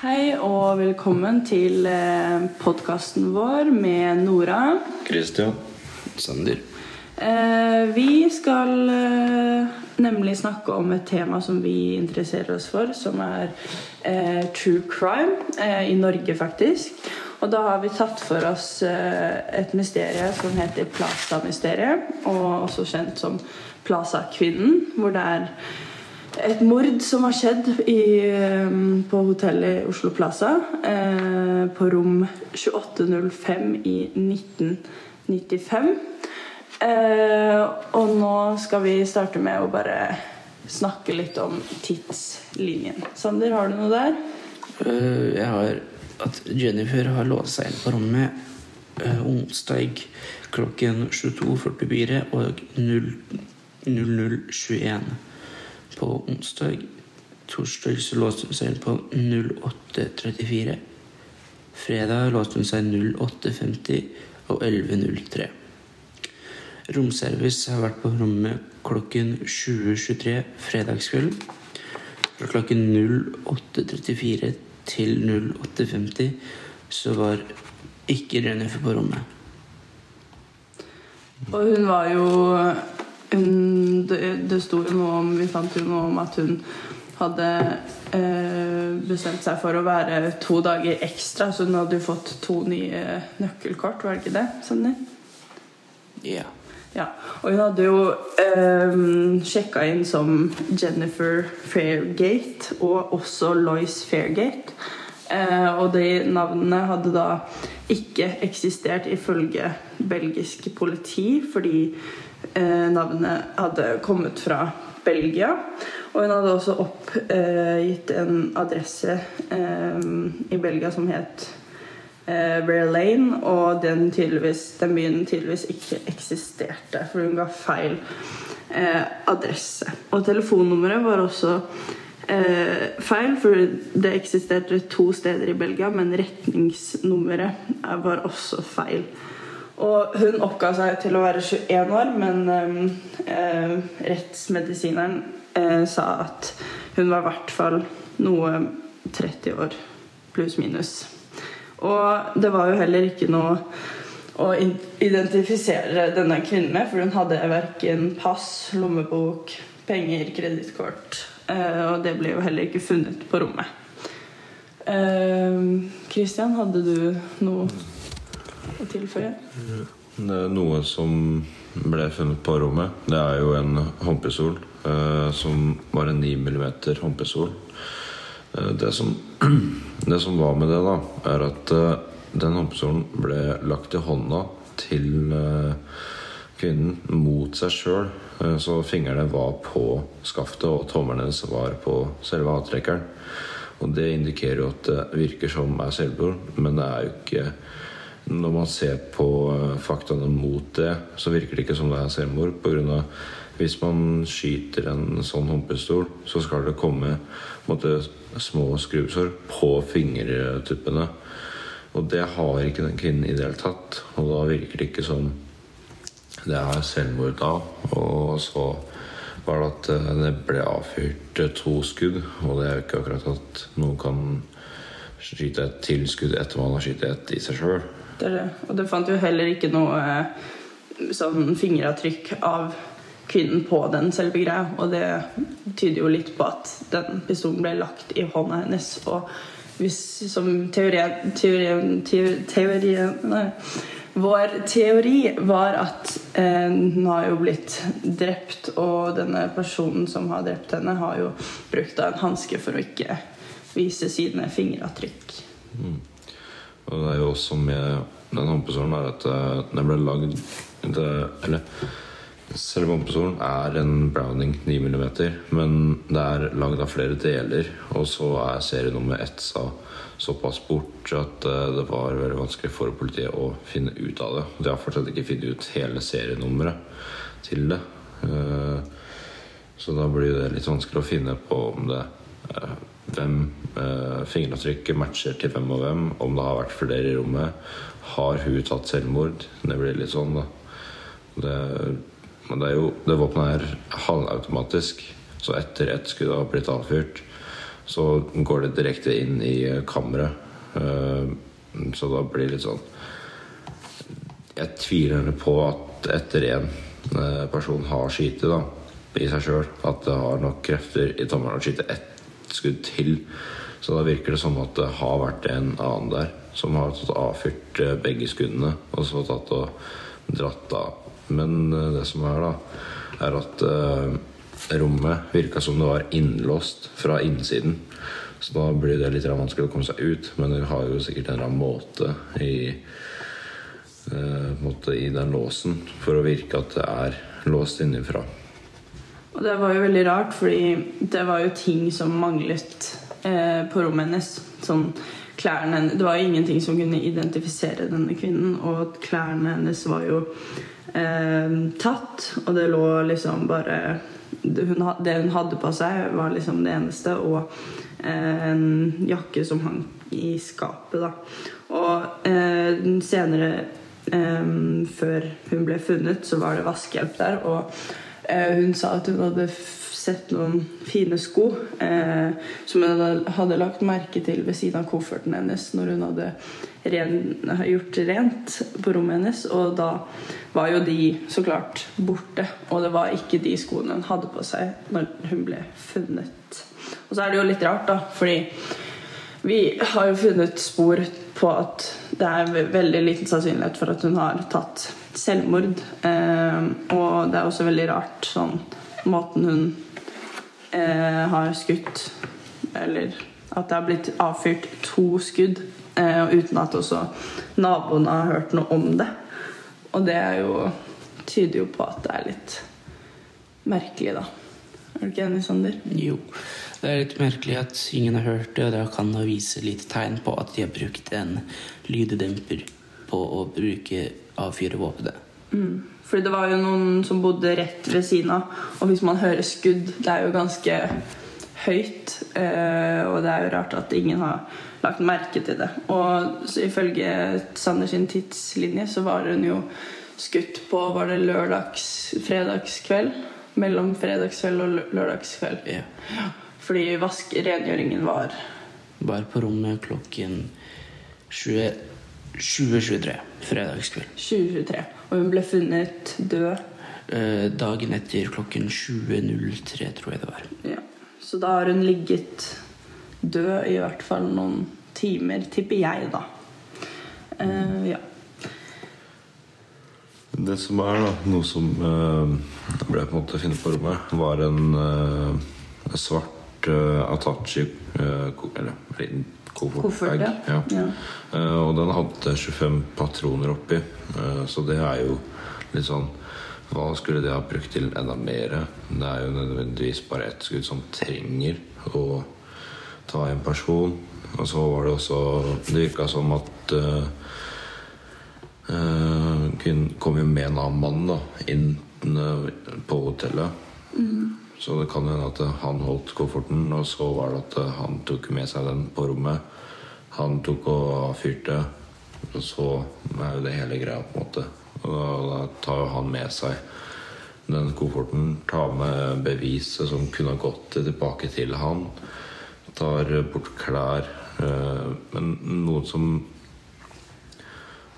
Hei og velkommen til podkasten vår med Nora. Christian. Sander. Eh, vi skal eh, nemlig snakke om et tema som vi interesserer oss for, som er eh, true crime. I Norge, faktisk. Og da har vi tatt for oss et mysterium som heter Plaza-mysteriet. Og også kjent som Plaza-kvinnen, hvor det er et mord som har skjedd i, på hotellet Oslo Plaza. på rom 2805 i 1995. Eh, og nå skal vi starte med å bare snakke litt om tidslinjen. Sander, har du noe der? Uh, jeg har at Jennifer har låst seg inn på rommet uh, onsdag klokken 22.44 og 00.21 på onsdag. Torsdag så låste hun seg inn på 08.34. Fredag låste hun seg 08.50 og 11.03. Romservice har vært på rommet klokken 20.23 fredagskveld. Fra klokken 08.34 til 08.50 så var ikke Jennifer på rommet. Og hun var jo hun, det, det sto jo noe om Vi fant jo noe om at hun hadde eh, bestemt seg for å være to dager ekstra, så hun hadde jo fått to nye nøkkelkort, var det ikke det? Sander? Ja. Ja, og hun hadde jo eh, sjekka inn som Jennifer Fairgate og også Lois Fairgate. Eh, og de navnene hadde da ikke eksistert ifølge belgisk politi, fordi navnet hadde kommet fra Belgia. Og hun hadde også oppgitt en adresse i Belgia som het eh, Rare Lane, og den, den, byen tydeligvis ikke eksisterte, for hun ga feil eh, adresse. Og telefonnummeret var også eh, feil, for det eksisterte to steder i Belgia, men retningsnummeret var også feil. Og hun oppga seg til å være 21 år, men eh, rettsmedisineren eh, sa at hun var i hvert fall noe 30 år pluss minus. Og det var jo heller ikke noe å identifisere denne kvinnen med, for hun hadde verken pass, lommebok, penger, kredittkort. Eh, og det ble jo heller ikke funnet på rommet. Kristian, eh, hadde du noe å tilføye? Det er noe som ble funnet på rommet. Det er jo en håndpistol eh, som var en 9 mm håndpistol. Det som Det som var med det, da, er at uh, den håndpistolen ble lagt i hånda til uh, kvinnen mot seg sjøl. Eh, så fingrene var på skaftet, og tommelen hennes var på selve avtrekkeren. Og det indikerer jo at det virker som er selvmord, men det er jo ikke Når man ser på faktaene mot det, så virker det ikke som det er selvmord. På grunn av hvis man skyter en sånn håndpistol, så skal det komme måte, små skrubbsår på fingertuppene. Og det har ikke den kvinnen i det hele tatt. Og da virker det ikke som det er selvmord da. Og så var det at eh, det ble avfyrt to skudd, og det er jo ikke akkurat at noen kan skyte et tilskudd etter man har skutt et i seg sjøl. Og det fant jo heller ikke noe eh, sånn fingeravtrykk av kvinnen på den selve greia. Og det tyder jo litt på at den pistolen ble lagt i hånda hennes. Og hvis som teorien, teorien, teorien nei, Vår teori var at eh, hun har jo blitt drept, og denne personen som har drept henne, har jo brukt en hanske for å ikke vise sine fingeravtrykk. Mm. Og det er jo også med den håndpistolen at eh, den ble lagd Eller Selve vannpistolen er en Browning 9 mm, men det er lagd av flere deler. Og så er serienummer ett sa såpass bort at eh, det var veldig vanskelig for politiet å finne ut av det. De har fortsatt ikke funnet ut hele serienummeret til det. Eh, så da blir det litt vanskelig å finne på om det eh, hvem fingeravtrykket matcher til hvem og hvem. Om det har vært flere i rommet. Har hun tatt selvmord? Det blir litt sånn, da. Det men det, er jo, det våpenet er halvautomatisk, så etter ett skudd har blitt avfyrt, så går det direkte inn i eh, kammeret. Eh, så da blir det litt sånn Jeg tviler på at etter én eh, person har skytet i seg sjøl, at det har nok krefter i tommelen å skyte ett skudd til. Så da virker det som at det har vært en annen der som har tatt avfyrt eh, begge skuddene og så tatt og dratt av. Men eh, det som er, da, er at eh, rommet virka som det var innlåst fra innsiden. Så da blir det litt vanskelig å komme seg ut. Men det har jo sikkert en eller annen måte i, måte i den låsen for å virke at det er låst innenfra. Og det var jo veldig rart, fordi det var jo ting som manglet eh, på rommet hennes. Sånn klærne Det var jo ingenting som kunne identifisere denne kvinnen, og klærne hennes var jo eh, tatt, og det lå liksom bare det hun, det hun hadde på seg, var liksom det eneste, og eh, en jakke som hang i skapet, da. Og eh, senere, eh, før hun ble funnet, så var det vaskehjelp der, og hun sa at hun hadde sett noen fine sko eh, som hun hadde, hadde lagt merke til ved siden av kofferten hennes når hun hadde ren, gjort rent på rommet hennes. Og da var jo de så klart borte. Og det var ikke de skoene hun hadde på seg når hun ble funnet. Og så er det jo litt rart, da, fordi vi har jo funnet spor på at det er veldig liten sannsynlighet for at hun har tatt selvmord. Eh, og det er også veldig rart sånn måten hun eh, har skutt Eller at det har blitt avfyrt to skudd eh, uten at også naboene har hørt noe om det. Og det er jo tyder jo på at det er litt merkelig, da. Er du ikke enig, Sander? Jo. Det er litt merkelig at ingen har hørt det, og det kan vise litt tegn på at de har brukt en lyddemper på å bruke avfyrevåpenet. Mm. Fordi det var jo noen som bodde rett ved siden av. Og hvis man hører skudd, det er jo ganske høyt. Eh, og det er jo rart at ingen har lagt merke til det. Og så ifølge Sander sin tidslinje så var hun jo skutt på var det lørdags, fredagskveld. Mellom fredagskveld og lørdagskveld. Ja. Fordi vask, rengjøringen var Var på rommet klokken 20 2023 fredagskveld. 2023. Og hun ble funnet død Eh, dagen etter klokken 20.03, tror jeg det var. Ja. Så da har hun ligget død i hvert fall noen timer, tipper jeg, da. Eh, ja. Det som er da, noe som eh, ble på en måte funnet på rommet, var en eh, svart eh, Atachi eh, Eller Koffert, ja. Ja. Uh, og den hadde 25 patroner oppi, uh, så det er jo litt sånn Hva skulle de ha brukt til enda mer? Det er jo nødvendigvis bare ett skudd som trenger å ta en person. Og så var det også Det virka som at uh, Eh, Hun kom jo med en annen mann da, inn på hotellet. Så det kan hende at han holdt kofferten, og så var det at han tok med seg den på rommet. Han tok og fyrte. og så er jo det hele greia, på en måte. Og da, da tar jo han med seg den kofferten, tar med beviset som kunne ha gått tilbake til han. Tar bort klær. eh, Men noe som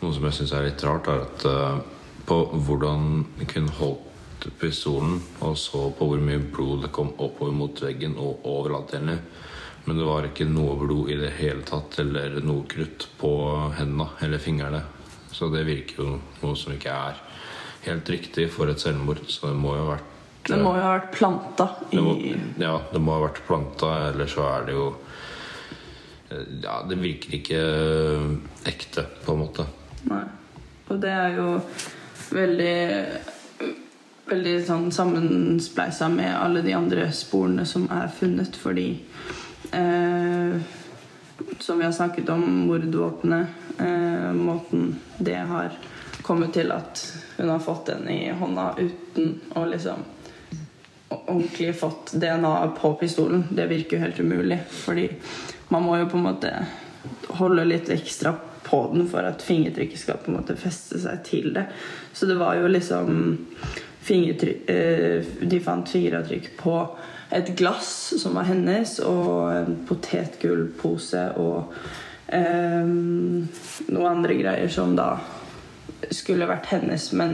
noe som jeg syns er litt rart, er at eh, på hvordan kunne holdt pistolen, og så på hvor mye blod det kom oppover mot veggen og overalt egentlig. Men det var ikke noe blod i det hele tatt, eller noe krutt på hendene eller fingrene. Så det virker jo noe som ikke er helt riktig for et selvmord. Så det må jo ha vært Det må jo ha vært planta i det må, ja, det må ha vært planta, eller så er det jo eh, Ja, det virker ikke eh, ekte, på en måte. Nei. Og det er jo veldig Veldig sånn sammenspleisa med alle de andre sporene som er funnet, fordi eh, Som vi har snakket om, mordvåpenet, eh, måten det har kommet til at hun har fått den i hånda uten å liksom ordentlig fått DNA på pistolen. Det virker jo helt umulig. Fordi man må jo på en måte holde litt ekstra på den for at fingertrykket skal på en måte feste seg til det. Så det var jo liksom De fant fingeravtrykk på et glass som var hennes, og en potetgullpose og eh, noen andre greier som da skulle vært hennes, men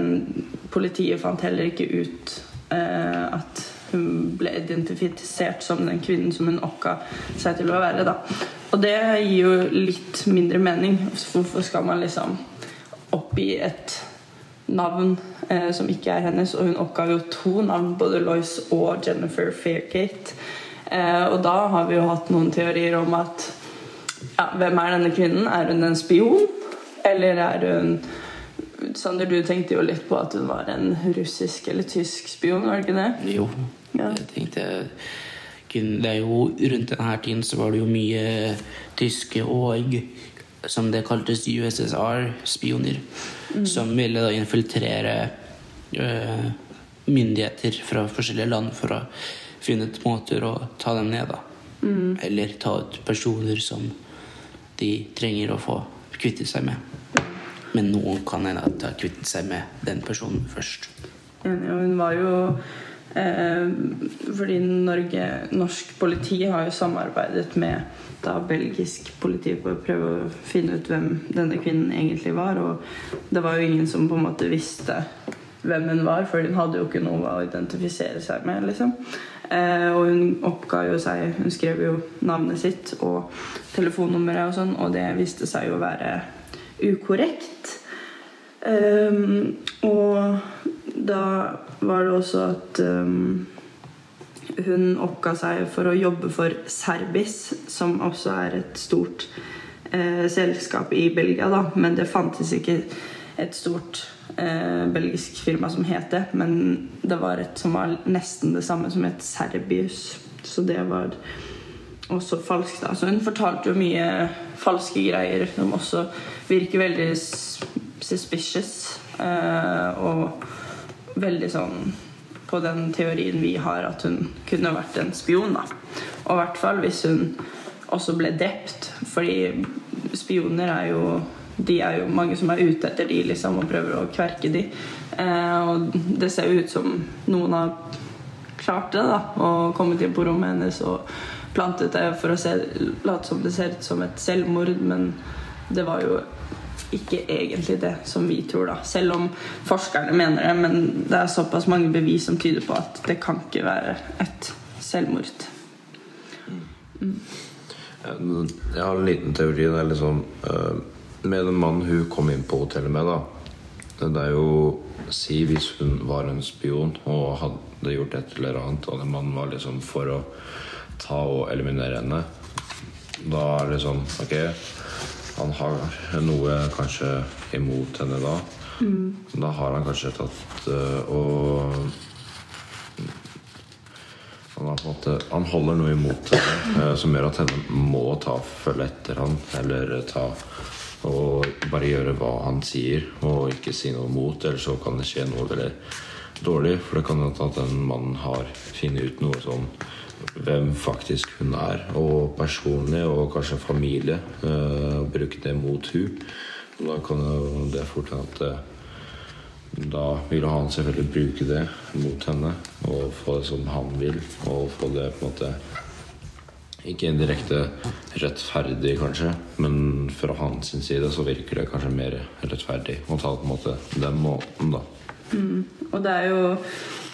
politiet fant heller ikke ut eh, at hun ble identifisert som den kvinnen som hun okka seg til å være. da. Og det gir jo litt mindre mening. Hvorfor skal man liksom oppgi et navn eh, som ikke er hennes? Og hun oppga jo to navn, både Lois og Jennifer Fairgate. Eh, og da har vi jo hatt noen teorier om at ja, hvem er denne kvinnen? Er hun en spion? Eller er hun Sander, du tenkte jo litt på at hun var en russisk eller tysk spion, var det ikke det? Jo, Ja. jeg tenkte Det er jo Rundt denne tiden så var det jo mye tyske og som det kaltes USSR-spioner, som ville da infiltrere uh, myndigheter fra forskjellige land for å finne ut måter å ta dem ned, da. Eller ta ut personer som de trenger å få kvitte seg med. Men noen kan hende at de har kvittet seg med den personen først. Enig, og hun var jo eh, Fordi Norge, norsk politi har jo samarbeidet med da belgisk politi på å prøve å finne ut hvem denne kvinnen egentlig var. Og det var jo ingen som på en måte visste hvem hun var, for hun hadde jo ikke noe å identifisere seg med. liksom. Eh, og hun oppga jo seg Hun skrev jo navnet sitt og telefonnummeret og sånn, og det viste seg jo å være ukorrekt. Eh, og da var det også at ehm, hun oppga seg for å jobbe for Serbis, som også er et stort eh, selskap i Belgia, da. Men det fantes ikke et stort eh, belgisk firma som het det. Men det var et som var nesten det samme, som het Serbius. Så det var også falskt. da. Så hun fortalte jo mye falske greier som også virker veldig suspicious. eh, og veldig sånn på den teorien vi har, at hun kunne vært en spion. da. Og i hvert fall hvis hun også ble drept. Fordi spioner er jo de er jo mange som er ute etter de liksom, og prøver å kverke de. Eh, og det ser jo ut som noen har klart det, da. Og kommet inn på rommet hennes og plantet det for å late som det ser ut som et selvmord. Men det var jo ikke egentlig det som vi tror, da. Selv om forskerne mener det. Men det er såpass mange bevis som tyder på at det kan ikke være et selvmord. Jeg har en liten teori. Det er liksom Med den mannen hun kom inn på hotellet med, da. Det er jo Si hvis hun var en spion og hadde gjort et eller annet, og den mannen var liksom for å ta og eliminere henne, da er det sånn Ok, han har noe kanskje imot henne da. Da har han kanskje tatt eh, og han, har på en måte, han holder noe imot henne eh, som gjør at henne må ta følge etter han eller ta og bare gjøre hva han sier, og ikke si noe mot. Eller så kan det skje noe veldig dårlig. For det kan hende at den mannen har funnet ut noe sånn hvem faktisk hun er, og personlig, og kanskje familie. Uh, bruke det mot hun. Og Da kan det fort hende at eh, da vil han selvfølgelig bruke det mot henne og få det som han vil. Og få det på en måte ikke indirekte rettferdig, kanskje, men fra hans side så virker det kanskje mer rettferdig å ta det på en måte den måten, da. Og det er jo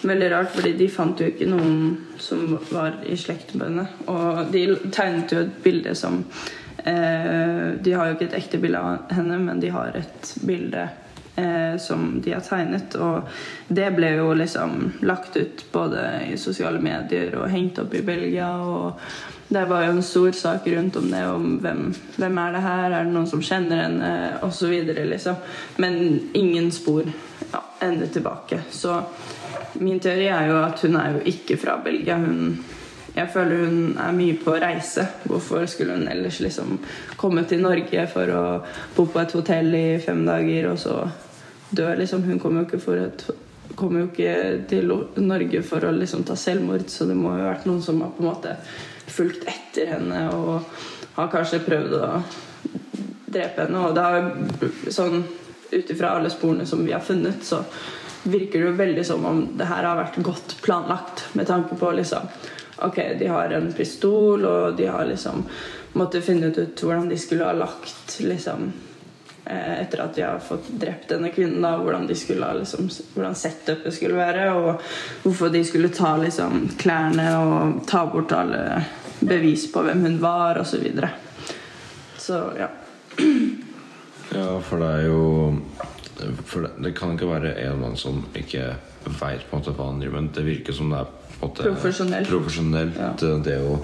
veldig rart, fordi de fant jo ikke noen som var i slekt med henne. Og de tegnet jo et bilde som eh, De har jo ikke et ekte bilde av henne, men de har et bilde eh, som de har tegnet. Og det ble jo liksom lagt ut både i sosiale medier og hengt opp i Belgia. Og det var jo en stor sak rundt om det, om hvem, hvem er det her, er det noen som kjenner henne, osv. Liksom. Men ingen spor ja, ender tilbake. Så min teori er jo at hun er jo ikke fra Belgia. Hun, jeg føler hun er mye på reise. Hvorfor skulle hun ellers liksom komme til Norge for å bo på et hotell i fem dager, og så dø, liksom? Hun kommer jo ikke, for et, kommer jo ikke til Norge for å liksom ta selvmord, så det må jo ha vært noen som har på en måte fulgt etter henne og har kanskje prøvd å drepe henne. Og det har sånn ut ifra alle sporene som vi har funnet, så virker det jo veldig som om det her har vært godt planlagt med tanke på liksom Ok, de har en pistol, og de har liksom måttet finne ut hvordan de skulle ha lagt liksom eh, Etter at de har fått drept denne kvinnen, da, hvordan, de skulle liksom, hvordan setupet skulle være, og hvorfor de skulle ta liksom klærne og ta bort alle bevis på hvem hun var, osv. Så, videre. så ja. Ja, for det er jo det, det kan ikke være en mann som ikke veit hva han driver med. Det virker som det er på en måte Profesjonelt. profesjonelt, Ja. eh, Det å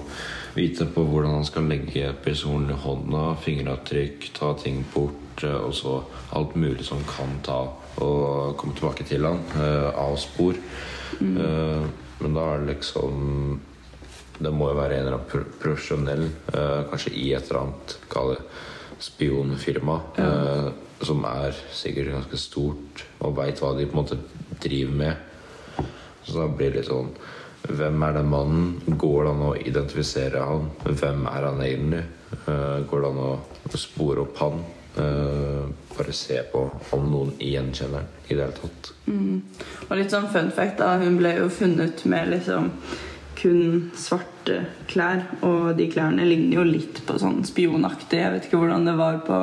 vite på hvordan han skal legge pistolen i hånda, fingeravtrykk, ta ting bort, eh, og så alt mulig som kan ta og komme tilbake til han eh, av spor. Eh, men da er det liksom Det må jo være en eller annen profesjonell, kanskje i et eller annet kall det spionfirma, eh, som er sikkert ganske stort og veit hva de på en måte driver med. Så da blir det litt sånn Hvem er den mannen? Går det an å identifisere han? Hvem er han egentlig? Eh, går det an å spore opp han? Uh, bare se på om noen gjenkjenner han i det hele tatt. Og litt sånn fun fact, da. Hun ble jo funnet med liksom kun svarte klær. Og de klærne ligner jo litt på sånn spionaktig. Jeg vet ikke hvordan det var på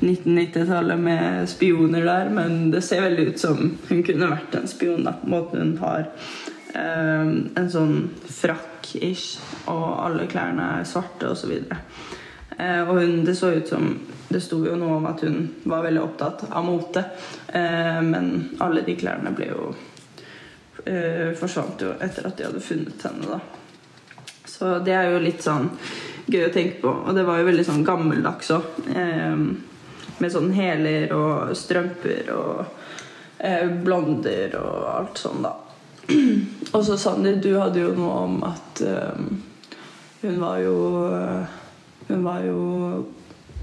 1990-tallet med spioner der, men det ser veldig ut som hun kunne vært en spion. da, på måten hun har um, en sånn frakk-ish, og alle klærne er svarte osv. Uh, og hun, det så ut som Det sto jo noe om at hun var veldig opptatt av mote, uh, men alle de klærne ble jo eh, forsvant jo etter at de hadde funnet henne, da. Så det er jo litt sånn gøy å tenke på. Og det var jo veldig sånn gammeldags òg. Uh, med sånn hæler og strømper og uh, blonder og alt sånn, da. og så Sander, du hadde jo noe om at eh, hun var jo Hun var jo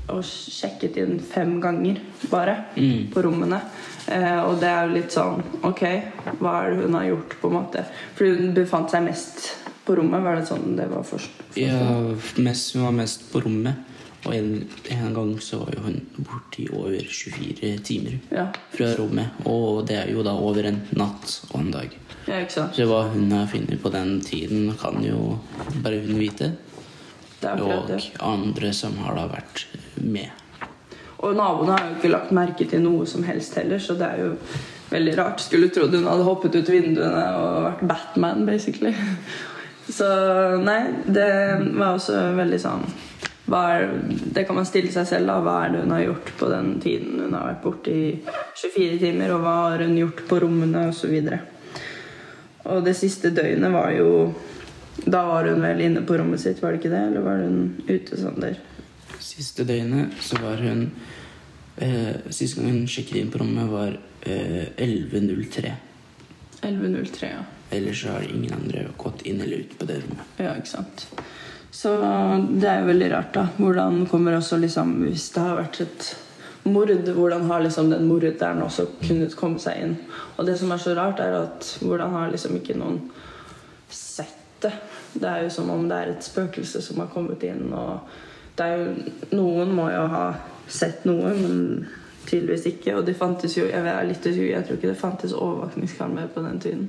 og sjekket inn fem ganger bare Mm. på rommene. Eh, og det er jo litt sånn Ok, hva er det hun har gjort, på en måte? Fordi hun befant seg mest på rommet. Var det sånn det var først? Ja, mest, hun var mest på rommet. Og en, en gang så var jo hun borte i over 24 timer Ja. fra rommet. Og det er jo da over en natt og en dag. ja? Så hva hun har funnet på den tiden, kan jo bare hun vite. Og andre som har da vært med. Og naboene har jo ikke lagt merke til noe som helst heller, så det er jo veldig rart. Skulle trodd hun hadde hoppet ut vinduene og vært Batman, basically. Så nei, det var også veldig sånn er, Det kan man stille seg selv, da. Hva er det hun har gjort på den tiden hun har vært borte i 24 timer, og hva har hun gjort på rommene, osv. Og, og det siste døgnet var jo Da var hun vel inne på rommet sitt, var det ikke det? Eller var hun ute, Sander? Siste døgnet så var hun eh, Siste gang hun sjekket inn på rommet, var eh, 11.03. 11.03, ja. Ellers så har ingen andre gått inn eller ut på det rommet. Ja, ikke sant. Så det er jo veldig rart, da. Hvordan kommer også liksom Hvis det har vært et mord, hvordan har liksom den morderen også kunnet komme seg inn? Og det som er så rart, er at hvordan har liksom ikke noen sett det? Det er jo som om det er et spøkelse som har kommet inn, og jo Noen må jo ha sett noe, men tydeligvis ikke. Og det fantes jo Jeg er litt usikker, jeg tror ikke det fantes overvåkningskamera på den tiden.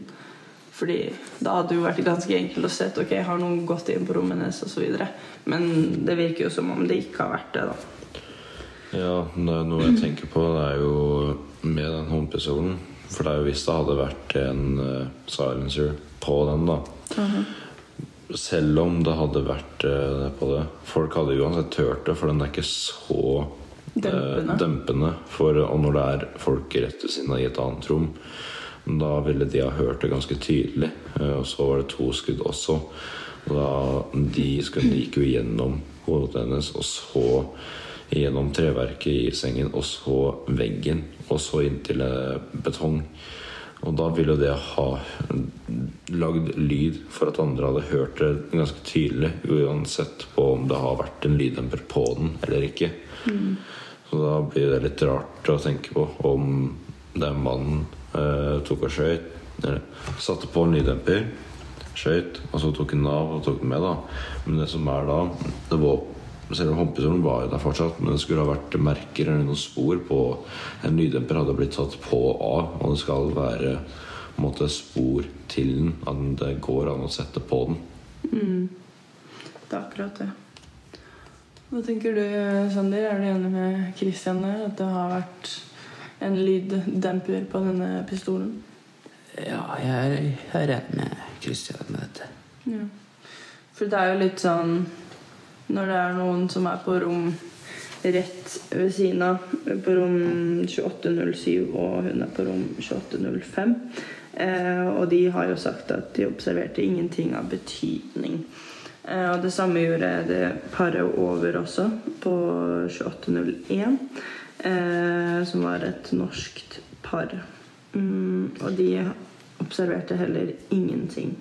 Fordi da hadde det jo vært ganske enkelt å se ok, har noen gått inn på rommet hennes osv. Men det virker jo som om det ikke har vært det. da. Ja, det er noe jeg tenker på, det er jo med den håndpistolen. For det er jo hvis det hadde vært en uh, silencer på den, da. Selv om det hadde vært eh, det på det. Folk hadde uansett hørt det, for den er ikke så eh, Dempende. dempende. For, og når det er folk rett ved siden av i et annet rom, da ville de ha hørt det ganske tydelig. Eh, Og så var det to skudd også. Og da, de skuddene gikk jo gjennom hodet hennes, og så gjennom treverket i sengen, og så veggen, og så inntil eh, betong. Og da ville det ha lagd lyd for at andre hadde hørt det ganske tydelig, uansett på om det har vært en lyddemper på den eller ikke. Så da blir det litt rart å tenke på om den mannen eh, tok og skøyt eller satte på en lyddemper, skøyt, og så tok den av og tok den med, da. Men det som er da det var, Selv om håndpistolen var jo der fortsatt, men det skulle ha vært merker eller noen spor på En lyddemper hadde blitt tatt på og av, og det skal være på en måte, spor til den. At det går an å sette på den. Mm. Det er akkurat det. Hva tenker du, Sander? Er du enig med Christian der? At det har vært en lyddemper på denne pistolen? Ja, jeg er, jeg er enig med Christian med dette. Ja. For det er jo litt sånn Når det er noen som er på rom rett ved siden av, på rom 2807, og hun er på rom 2805 eh, Og de har jo sagt at de observerte ingenting av betydning. Eh, og det samme gjorde det paret over også, på 2801, eh, som var et norskt par. Mm, og de observerte heller ingenting.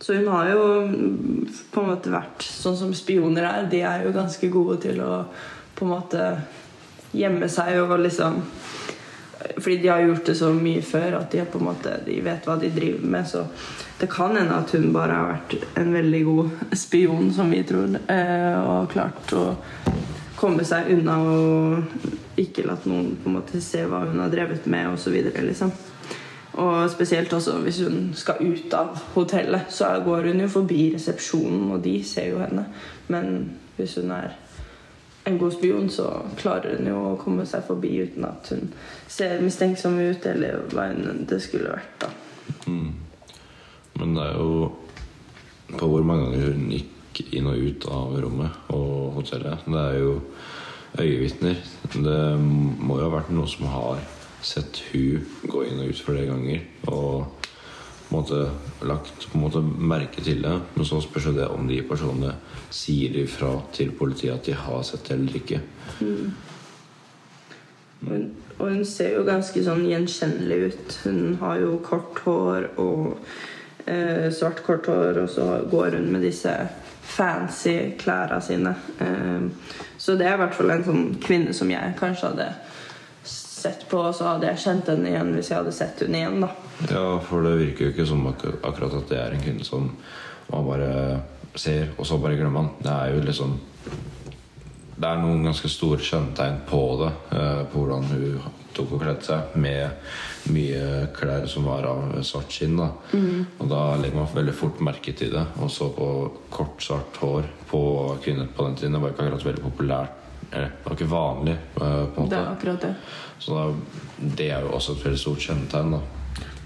Så hun har jo mm, på en måte vært sånn som spioner er. De er jo ganske gode til å på en måte gjemme seg og liksom Fordi de har gjort det så mye før at de, på en måte, de vet hva de driver med. Så det kan hende at hun bare har vært en veldig god spion, som vi tror, eh, og har klart å komme seg unna og ikke latt noen på en måte se hva hun har drevet med, osv. Og spesielt også hvis hun skal ut av hotellet, så går hun jo forbi resepsjonen, og de ser jo henne. Men hvis hun er en god spion, så klarer hun jo å komme seg forbi uten at hun ser mistenksom ut, eller hva enn det skulle vært. da. Mm. Men det er jo På hvor mange ganger hun gikk inn og ut av rommet og hotellet. Det er jo øyevitner. Det må jo ha vært noen som har sett hun gå inn og ut flere ganger. Og på en måte lagt på en måte merke til det. Men så spørs det om de personene sier ifra til politiet at de har sett det eller ikke. Og hun, og hun ser jo ganske sånn gjenkjennelig ut. Hun har jo kort hår og eh, svart kort hår, og så går hun med disse fancy klærne sine. Eh, så det er i hvert fall en sånn kvinne som jeg kanskje hadde sett på, og så hadde jeg kjent henne igjen hvis jeg hadde sett henne igjen. da. Ja, for det virker jo ikke som ak akkurat at det er en kvinne som man bare ser, og så bare glemmer man. Det er jo liksom Det er noen ganske store kjennetegn på det. Eh, på hvordan hun tok og kledde seg. Med mye klær som var av svart skinn. da Og da legger man veldig fort merke til det. Og så på kort, svart hår på kvinner på den tiden. Det var ikke akkurat veldig populært. Eller, det var ikke vanlig. eh, Det er akkurat det. Så da, det er jo også et veldig stort kjennetegn. da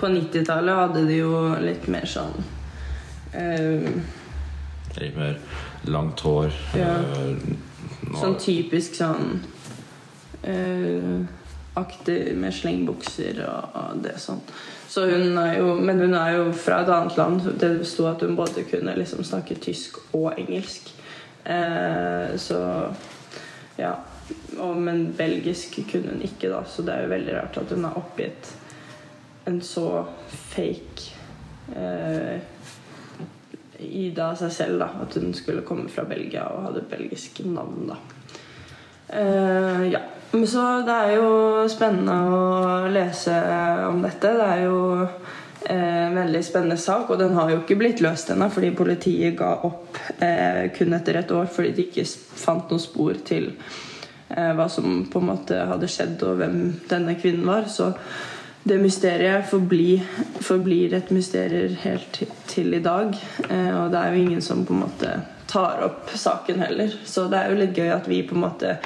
På 90-tallet hadde de jo litt mer sånn eh, Litt mer langt hår. Ja. eh, Sånn typisk sånn eh, Aktig med slengbukser og, og det sånn. Så hun er jo, men hun er jo fra et annet land. Det sto at hun både kunne liksom snakke tysk og engelsk. Eh, så ja. Og, men belgisk kunne hun ikke, da. Så det er jo veldig rart at hun har oppgitt en så fake eh, Ida seg selv, da. At hun skulle komme fra Belgia og hadde belgisk navn, da. Eh, ja. Men så det er jo spennende å lese om dette. Det er jo eh, en veldig spennende sak, og den har jo ikke blitt løst ennå fordi politiet ga opp eh, kun etter et år fordi de ikke fant noe spor til eh, hva som på en måte hadde skjedd, og hvem denne kvinnen var. Så det mysteriet forblir, forblir et mysterium helt til i dag. Eh, og det er jo ingen som på en måte tar opp saken heller. Så det er jo litt gøy at vi på en måte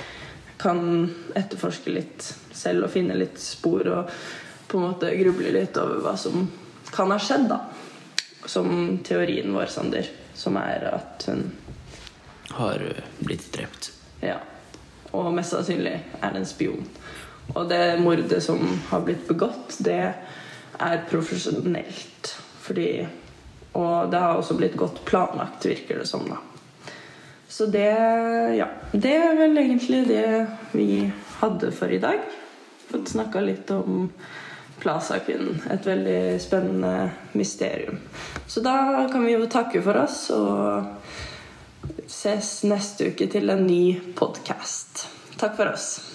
kan etterforske litt selv og finne litt spor og på en måte gruble litt over hva som kan ha skjedd, da. Som teorien vår, Sander, som er at hun Har blitt drept. Ja. Og mest sannsynlig er det en spion. Og det mordet som har blitt begått, det er profesjonelt. Fordi Og det har også blitt godt planlagt, virker det som, da. Så det Ja. Det er vel egentlig det vi hadde for i dag. Fått snakka litt om Plaza-kvinnen. Et veldig spennende mysterium. Så da kan vi jo takke for oss og ses neste uke til en ny podkast. Takk for oss.